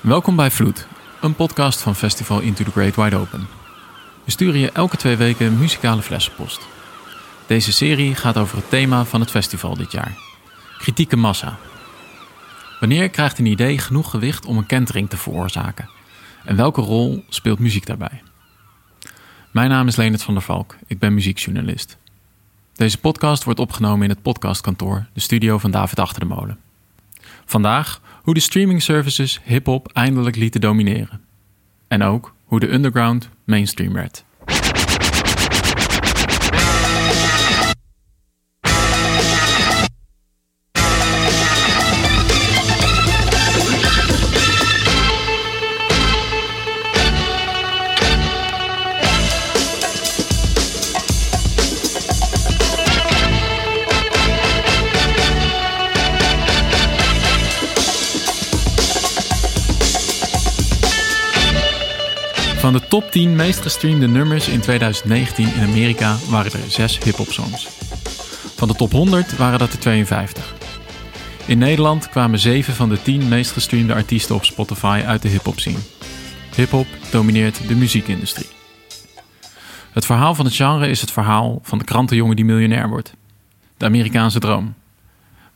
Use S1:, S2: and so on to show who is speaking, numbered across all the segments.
S1: Welkom bij Vloed, een podcast van Festival Into the Great Wide Open. We sturen je elke twee weken een muzikale flessenpost. Deze serie gaat over het thema van het festival dit jaar: kritieke massa. Wanneer krijgt een idee genoeg gewicht om een kentering te veroorzaken? En welke rol speelt muziek daarbij? Mijn naam is Leonard van der Valk, ik ben muziekjournalist. Deze podcast wordt opgenomen in het podcastkantoor, de studio van David Achter de Molen. Vandaag hoe de streaming services hip-hop eindelijk lieten domineren. En ook hoe de underground mainstream werd. Top 10 meest gestreamde nummers in 2019 in Amerika waren er 6 hip-hop songs. Van de top 100 waren dat er 52. In Nederland kwamen 7 van de 10 meest gestreamde artiesten op Spotify uit de hip-hop scene. Hip-hop domineert de muziekindustrie. Het verhaal van het genre is het verhaal van de krantenjongen die miljonair wordt. De Amerikaanse droom.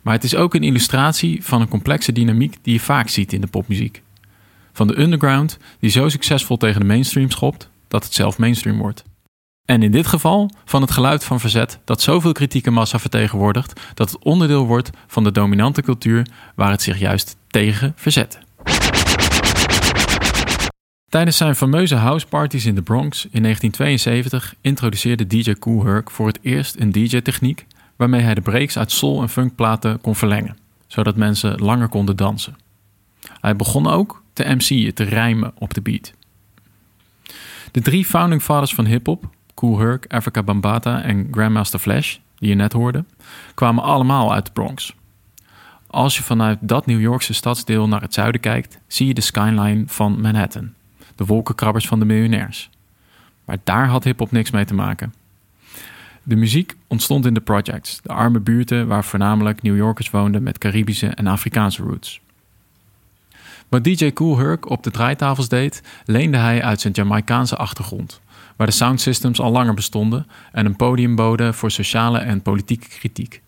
S1: Maar het is ook een illustratie van een complexe dynamiek die je vaak ziet in de popmuziek. Van de underground die zo succesvol tegen de mainstream schopt dat het zelf mainstream wordt. En in dit geval van het geluid van verzet dat zoveel kritieke massa vertegenwoordigt dat het onderdeel wordt van de dominante cultuur waar het zich juist tegen verzet. Tijdens zijn fameuze houseparties in de Bronx in 1972 introduceerde DJ Kool Herc voor het eerst een DJ-techniek waarmee hij de breaks uit soul- en funkplaten kon verlengen, zodat mensen langer konden dansen. Hij begon ook te MC'en, te rijmen op de beat. De drie founding fathers van hip-hop, Kool Herc, Africa Bambata en Grandmaster Flash, die je net hoorde, kwamen allemaal uit de Bronx. Als je vanuit dat New Yorkse stadsdeel naar het zuiden kijkt, zie je de skyline van Manhattan, de wolkenkrabbers van de miljonairs. Maar daar had hip-hop niks mee te maken. De muziek ontstond in de projects, de arme buurten waar voornamelijk New Yorkers woonden met Caribische en Afrikaanse roots. Wat DJ Kool Herc op de draaitafels deed, leende hij uit zijn Jamaicaanse achtergrond, waar de soundsystems al langer bestonden en een podium boden voor sociale en politieke kritiek.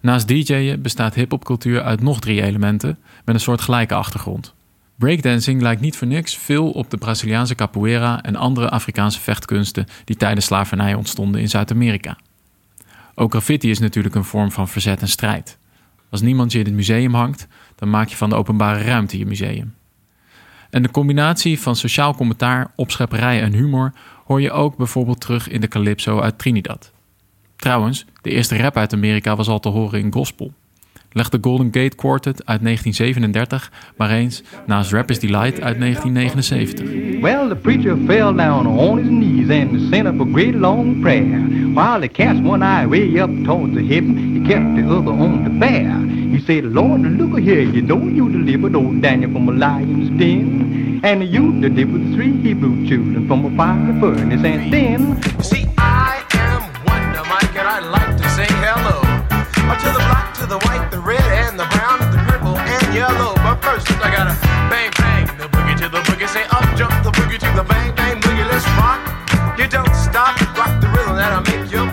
S1: Naast DJ'en bestaat hip-hopcultuur uit nog drie elementen met een soort gelijke achtergrond. Breakdancing lijkt niet voor niks veel op de Braziliaanse capoeira en andere Afrikaanse vechtkunsten die tijdens slavernij ontstonden in Zuid-Amerika. Ook graffiti is natuurlijk een vorm van verzet en strijd. Als niemand je in het museum hangt, dan maak je van de openbare ruimte je museum. En de combinatie van sociaal commentaar, opschepperij en humor hoor je ook bijvoorbeeld terug in de Calypso uit Trinidad. Trouwens, de eerste rap uit Amerika was al te horen in gospel. Leg de Golden Gate Quartet uit 1937 maar eens naast Rapper's Delight uit 1979.
S2: Well, the preacher fell down on his knees and sent up a great long prayer. While he cast one eye way up towards the heaven, he kept the other on the bear. He said, Lord, look here, you know you delivered old Daniel from a lion's den. And you delivered three Hebrew children from a fiery furnace. And then...
S3: I you...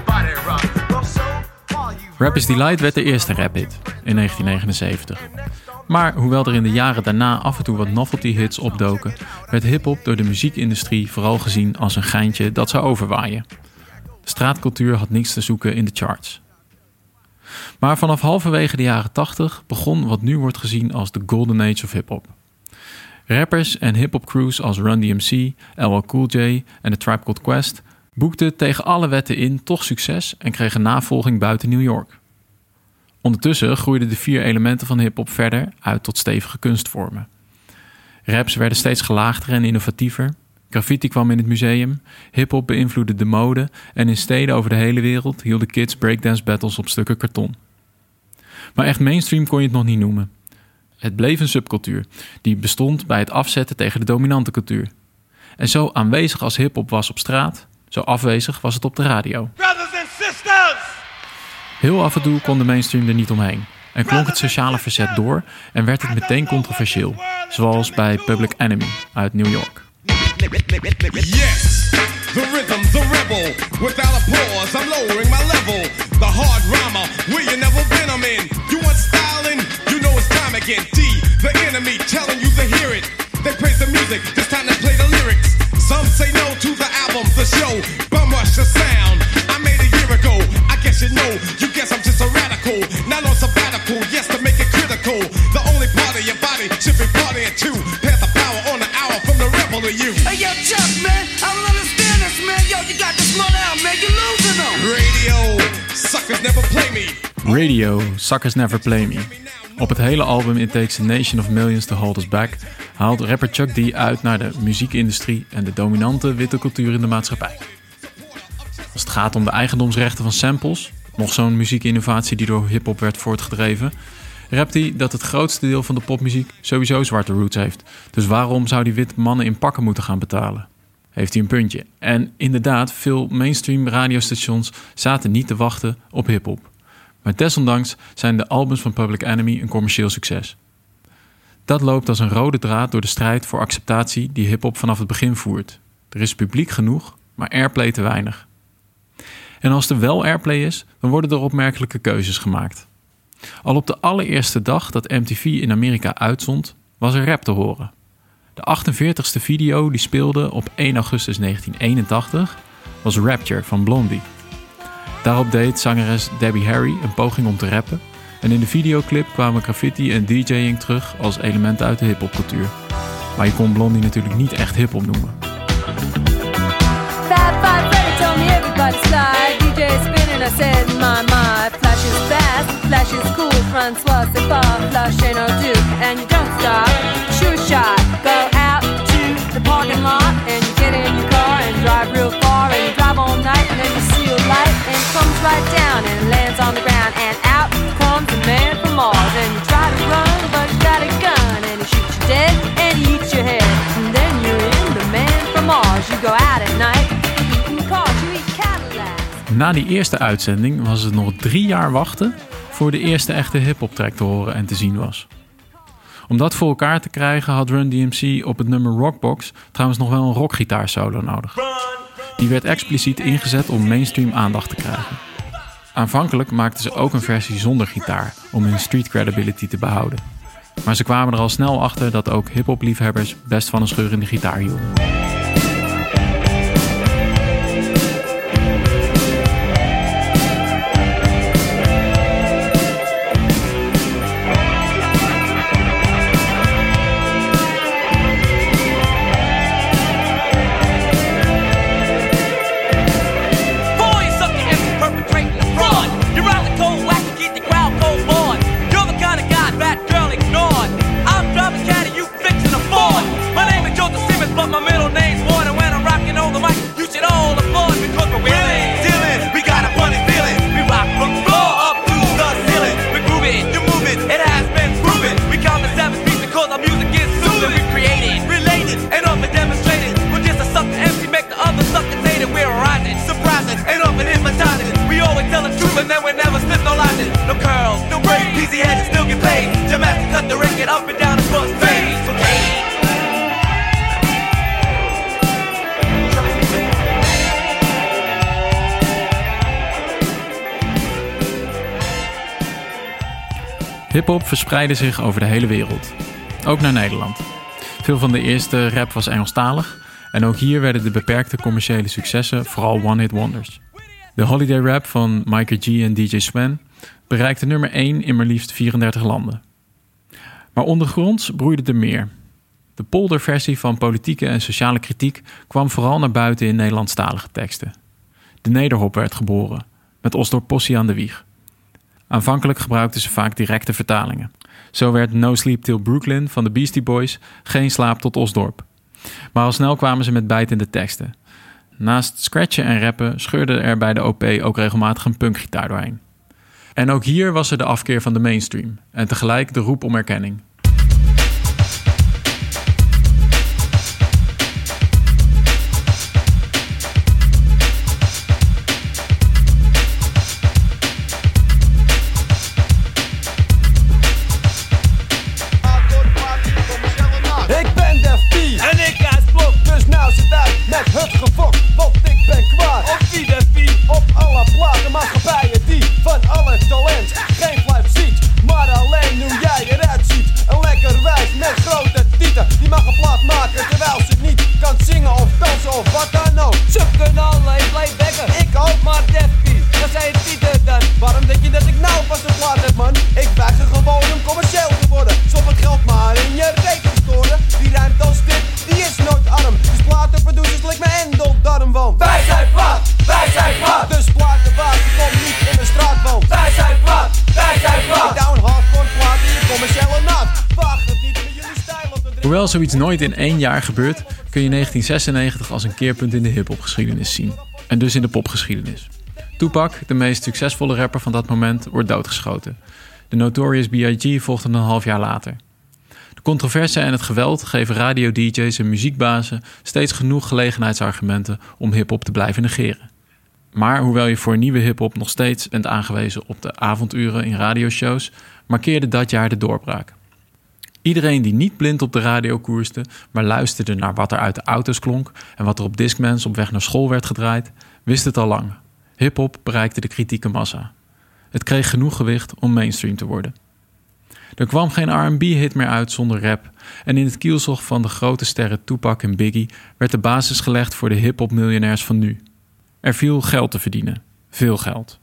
S1: Rapper's Delight werd de eerste raphit in 1979. Maar hoewel er in de jaren daarna af en toe wat novelty hits opdoken, werd hip-hop door de muziekindustrie vooral gezien als een geintje dat zou overwaaien. De straatcultuur had niks te zoeken in de charts. Maar vanaf halverwege de jaren 80 begon wat nu wordt gezien als de golden age of hip-hop. Rappers en hip-hop crews als Run DMC, LL Cool J en The Tribe Called Quest boekten tegen alle wetten in toch succes en kregen navolging buiten New York. Ondertussen groeiden de vier elementen van hip-hop verder uit tot stevige kunstvormen. Raps werden steeds gelaagder en innovatiever. Graffiti kwam in het museum, hip-hop beïnvloedde de mode en in steden over de hele wereld hielden kids breakdance battles op stukken karton. Maar echt mainstream kon je het nog niet noemen. Het bleef een subcultuur die bestond bij het afzetten tegen de dominante cultuur. En zo aanwezig als hip-hop was op straat, zo afwezig was het op de radio. Heel af en toe kon de mainstream er niet omheen. en klonk het sociale verzet door en werd het meteen controversieel, zoals bij Public Enemy uit New York.
S4: Yes, the rhythm, the rebel. Without a pause, I'm lowering my level. The hard rhymer, where you never been, I'm in. You want styling? You know it's time again. D, the enemy, telling you to hear it. They praise the music, it's time to Radio, Suckers Never Play Me.
S1: Op het hele album It Takes a Nation of Millions to Hold Us Back haalt rapper Chuck D uit naar de muziekindustrie en de dominante witte cultuur in de maatschappij. Als het gaat om de eigendomsrechten van samples, nog zo'n muziekinnovatie die door hip-hop werd voortgedreven, rapt hij dat het grootste deel van de popmuziek sowieso zwarte roots heeft. Dus waarom zou die witte mannen in pakken moeten gaan betalen? Heeft hij een puntje. En inderdaad, veel mainstream radiostations zaten niet te wachten op hip-hop. Maar desondanks zijn de albums van Public Enemy een commercieel succes. Dat loopt als een rode draad door de strijd voor acceptatie die hip-hop vanaf het begin voert. Er is publiek genoeg, maar airplay te weinig. En als er wel airplay is, dan worden er opmerkelijke keuzes gemaakt. Al op de allereerste dag dat MTV in Amerika uitzond, was er rap te horen. De 48ste video die speelde op 1 augustus 1981 was Rapture van Blondie. Daarop deed zangeres Debbie Harry een poging om te rappen. En in de videoclip kwamen graffiti en DJing terug als elementen uit de hip-hopcultuur. Maar je kon Blondie natuurlijk niet echt hip-hop noemen.
S5: Fast, drive real far.
S1: Na die eerste uitzending was het nog drie jaar wachten voor de eerste echte hip-hop track te horen en te zien was. Om dat voor elkaar te krijgen had Run DMC op het nummer Rockbox trouwens nog wel een rockgitaarsolo nodig. Die werd expliciet ingezet om mainstream aandacht te krijgen. Aanvankelijk maakten ze ook een versie zonder gitaar om hun street credibility te behouden. Maar ze kwamen er al snel achter dat ook hip-hop liefhebbers best van een scheurende gitaar hielden.
S6: But my middle name's Ward. And when I'm rocking on the mic, you should all applaud because we're willing, dealing. We got a funny feeling. We rock from the floor up to the ceiling. We're grooving, you're moving. It has been proven. We count the seven beats because our music is soothing. We created, related, and often demonstrated. We're just a sucker MC, make the other suckers hate it. We're rising, surprising, and often hypnotizing. We always tell the truth and then we never slip no lies. No curls, no braids, easy heads still get paid.
S1: Hip-hop verspreidde zich over de hele wereld, ook naar Nederland. Veel van de eerste rap was Engelstalig en ook hier werden de beperkte commerciële successen vooral one-hit wonders. De holiday rap van Micah G en DJ Sven bereikte nummer 1 in maar liefst 34 landen. Maar ondergronds broeide er meer. De polderversie van politieke en sociale kritiek kwam vooral naar buiten in Nederlandstalige teksten. De nederhop werd geboren, met Osdorp Possie aan de wieg. Aanvankelijk gebruikten ze vaak directe vertalingen. Zo werd No Sleep Till Brooklyn van de Beastie Boys geen slaap tot Osdorp. Maar al snel kwamen ze met bijtende teksten. Naast scratchen en rappen scheurde er bij de OP ook regelmatig een punkgitaar doorheen. En ook hier was er de afkeer van de mainstream en tegelijk de roep om erkenning. Hoewel zoiets nooit in één jaar gebeurt, kun je 1996 als een keerpunt in de hip-hopgeschiedenis zien. En dus in de popgeschiedenis. Tupac, de meest succesvolle rapper van dat moment, wordt doodgeschoten. De Notorious B.I.G. volgde een half jaar later. De controverse en het geweld geven radio-dj's en muziekbazen steeds genoeg gelegenheidsargumenten om hip-hop te blijven negeren. Maar hoewel je voor nieuwe hip-hop nog steeds bent aangewezen op de avonduren in radioshows, markeerde dat jaar de doorbraak. Iedereen die niet blind op de radio koerste, maar luisterde naar wat er uit de auto's klonk en wat er op Discmans op weg naar school werd gedraaid, wist het al lang. Hip-hop bereikte de kritieke massa. Het kreeg genoeg gewicht om mainstream te worden. Er kwam geen RB-hit meer uit zonder rap, en in het kielzog van de grote sterren Tupac en Biggie werd de basis gelegd voor de hip-hop-miljonairs van nu. Er viel geld te verdienen, veel geld.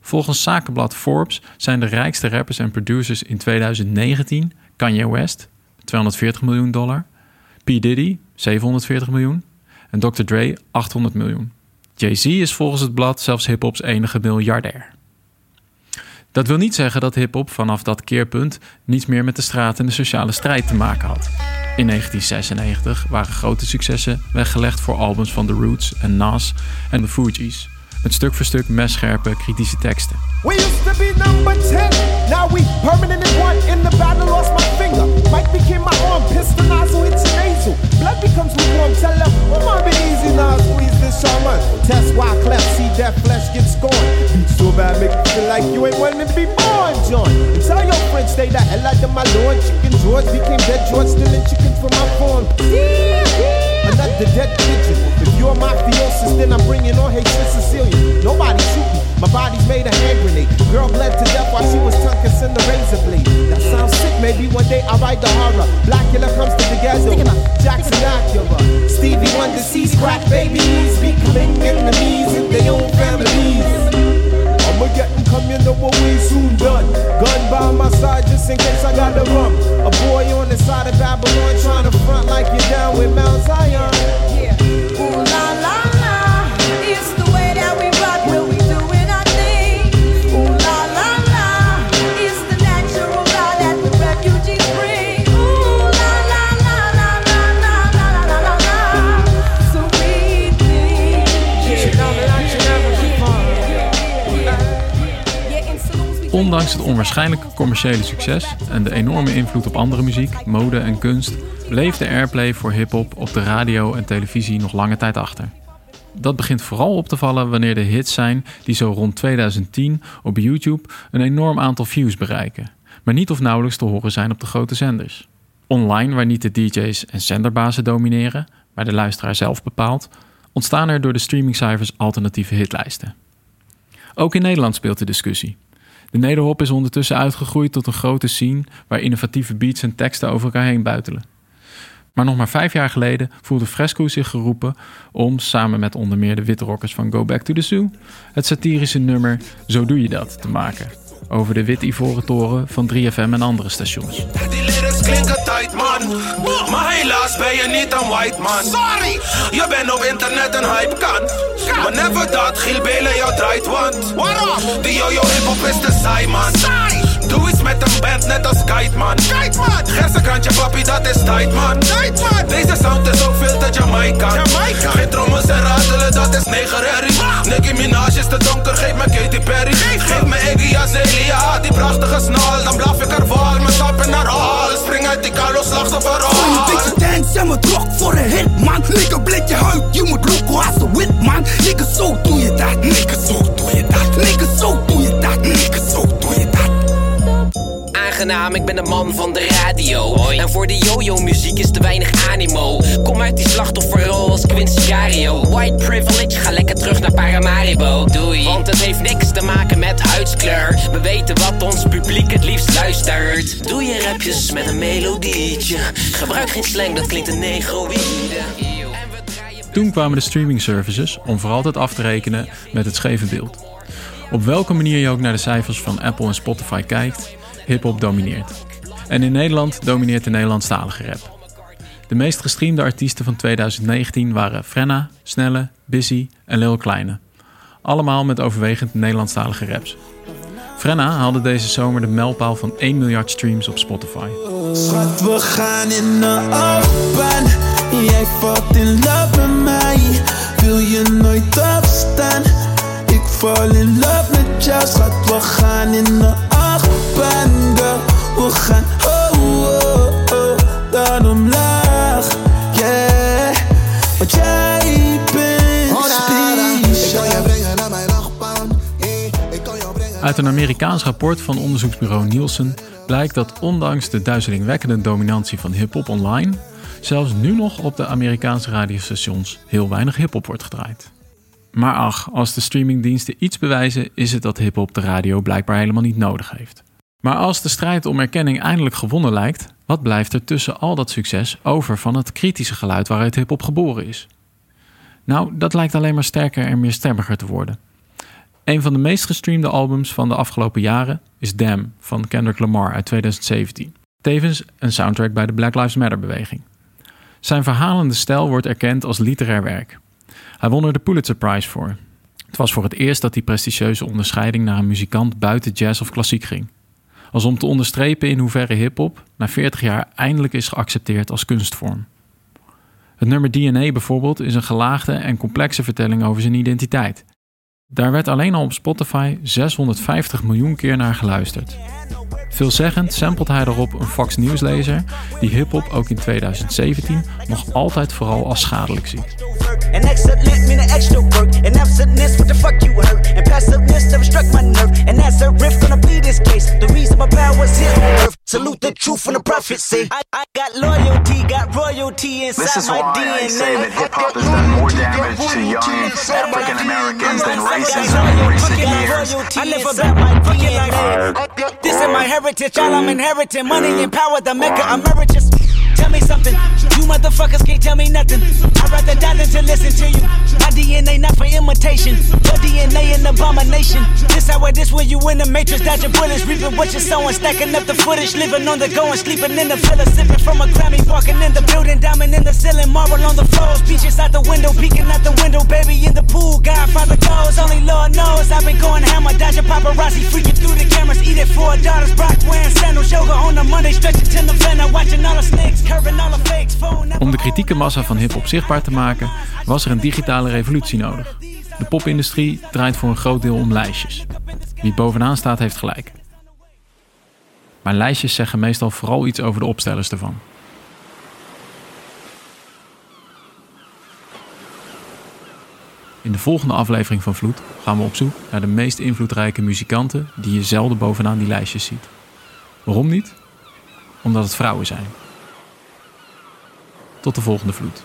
S1: Volgens zakenblad Forbes zijn de rijkste rappers en producers in 2019 Kanye West, 240 miljoen dollar, P. Diddy, 740 miljoen en Dr. Dre, 800 miljoen. Jay-Z is volgens het blad zelfs hip-hops enige miljardair. Dat wil niet zeggen dat hip-hop vanaf dat keerpunt niets meer met de straat en de sociale strijd te maken had. In 1996 waren grote successen weggelegd voor albums van The Roots en Nas en The Fugees, met stuk voor stuk messcherpe kritische teksten.
S7: We used to be number 10. Now we permanently one in the battle. Lost my finger. Mike became my arm. Pistol nozzle hits your nasal. Blood becomes lukewarm. Tell them, oh, my be easy now. Squeeze this shaman. Test why cleft. See that flesh get scorned. Beat so bad, make you feel like you ain't wanting to be born, John. Tell your friends, stay the hell out of my lord. Chicken George became dead George, stealing chicken from my farm. Another dead. You're mafiosis, then I'm bringing on hatred Sicilian. Nobody shoot me. My body's made a hand grenade. Girl bled to death while she was tongue kissing the razor blade. That sounds sick. Maybe one day I'll write the horror. Blackula comes to the ghetto. Jackson Acura. Stevie Wonder sees crack babies becoming enemies in their own families. I'ma get them come, you know what we soon done. Gun by my side just in case I got the rum. A boy on the side of Babylon trying to front like you're down with Mount Zion.
S5: Ooh, la.
S1: Onwaarschijnlijke commerciële succes en de enorme invloed op andere muziek, mode en kunst, bleef de airplay voor hip-hop op de radio en televisie nog lange tijd achter. Dat begint vooral op te vallen wanneer de hits zijn die zo rond 2010 op YouTube een enorm aantal views bereiken, maar niet of nauwelijks te horen zijn op de grote zenders. Online, waar niet de DJ's en zenderbazen domineren, maar de luisteraar zelf bepaalt, ontstaan er door de streamingcijfers alternatieve hitlijsten. Ook in Nederland speelt de discussie. De nederhop is ondertussen uitgegroeid tot een grote scene waar innovatieve beats en teksten over elkaar heen buitelen. Maar nog maar vijf jaar geleden voelde Fresco zich geroepen om, samen met onder meer de witte rockers van Go Back to the Zoo, het satirische nummer Zo Doe Je Dat te maken. Over de wit-ivoren toren van 3FM en andere stations.
S3: Tight, man. Maar helaas ben je niet een white man. Sorry! Je bent op internet een hype kan. Maar never dat Giel Belen jou draait, want... Waarom? Die yo-yo hip-hop is te saai, man. Saai! Doe iets met een band, net als Kite, man. Kite, man! Gersenkrantje, papi, dat is tight, man. Man! Deze sound is ook veel te Jamaica. Jamaica! Geen trommels en ratelen, dat is negerherrie. Nicki Minaj is te donker, geef me Katy Perry. Geef me Iggy Azalea, die prachtige snal. Dan blaf ik er wal, mijn stappen naar hal. Spring uit die kalo, slachtoffer
S8: Gooi een beetje dance en met rock voor een hit man Nigga blik je huid, je moet loco als een wit man Nigga zo doe je dat, nigga zo
S9: Ik ben de man van de radio. En voor de yo-yo-muziek is te weinig animo. Kom uit die slachtofferrol als Quincy Cario. White privilege, ga lekker terug naar Paramaribo. Doei. Want het heeft niks te maken met huidskleur. We weten wat ons publiek het liefst luistert. Doe je rapjes met een melodietje. Gebruik geen slang, dat klinkt een negroïde. En we draaien
S1: Toen kwamen de streaming services om voor altijd af te rekenen met het scheve beeld. Op welke manier je ook naar de cijfers van Apple en Spotify kijkt, hip-hop domineert. En in Nederland domineert de Nederlandstalige rap. De meest gestreamde artiesten van 2019 waren Frenna, Snelle, Busy en Lil Kleine. Allemaal met overwegend Nederlandstalige raps. Frenna haalde deze zomer de mijlpaal van 1 miljard streams op Spotify.
S10: Schat, we gaan in de de achtbaan. Girl, we gaan oh, oh, oh, dan omlaag. Yeah, want jij bent speciaal.
S1: Uit een Amerikaans rapport van onderzoeksbureau Nielsen blijkt dat ondanks de duizelingwekkende dominantie van hip-hop online, zelfs nu nog op de Amerikaanse radiostations heel weinig hip-hop wordt gedraaid. Maar ach, als de streamingdiensten iets bewijzen, is het dat hip-hop de radio blijkbaar helemaal niet nodig heeft. Maar als de strijd om erkenning eindelijk gewonnen lijkt, wat blijft er tussen al dat succes over van het kritische geluid waaruit hip-hop geboren is? Nou, dat lijkt alleen maar sterker en meer stemmiger te worden. Een van de meest gestreamde albums van de afgelopen jaren is Damn van Kendrick Lamar uit 2017. Tevens een soundtrack bij de Black Lives Matter beweging. Zijn verhalende stijl wordt erkend als literair werk. Hij won er de Pulitzer Prize voor. Het was voor het eerst dat die prestigieuze onderscheiding naar een muzikant buiten jazz of klassiek ging. Als om te onderstrepen in hoeverre hip-hop na 40 jaar eindelijk is geaccepteerd als kunstvorm. Het nummer DNA bijvoorbeeld is een gelaagde en complexe vertelling over zijn identiteit. Daar werd alleen al op Spotify 650 miljoen keer naar geluisterd. Veelzeggend samplet hij daarop een Fox Nieuwslezer die hip-hop ook in 2017 nog altijd vooral als schadelijk ziet.
S11: And excellent mean extra work. And absentness, what the fuck you hurt. And passiveness never struck my nerve. And that's a riff gonna be this case. The reason my power's here on earth. Salute the truth and the prophecy. I, I got loyalty, got royalty inside
S12: This is
S11: my
S12: why
S11: DNA.
S12: I say that hip hop has done more damage to young African Americans than racism in recent years.
S11: I never bet my DNA. This is my heritage, all I'm inheriting. Money and power, the mecca emeritus. Tell me something, you motherfuckers can't tell me nothing. I'd rather die than to listen to you. My DNA not for imitation, your DNA abomination. This how it is when you in the matrix, dodging bullets, reaping what you're sowing, stacking up the footage, living on the go and sleeping in the villa, sipping from a Grammy, walking in the building, diamond in the ceiling, marble on the floors, beaches out the window, peeking out the window, baby in the pool, Godfather goes, only Lord knows I've been going hammer, dodging paparazzi, freaking through the cameras, eating four daughters, Brock wearing sandals, yoga on a Monday, stretching to November, watching all the snakes, curving all the fakes, phone.
S1: Om de kritieke massa van hip-hop zichtbaar te maken, was er een digitale revolutie nodig. De popindustrie draait voor een groot deel om lijstjes. Wie bovenaan staat, heeft gelijk. Maar lijstjes zeggen meestal vooral iets over de opstellers ervan. In de volgende aflevering van Vloed gaan we op zoek naar de meest invloedrijke muzikanten die je zelden bovenaan die lijstjes ziet. Waarom niet? Omdat het vrouwen zijn. Tot de volgende vloed.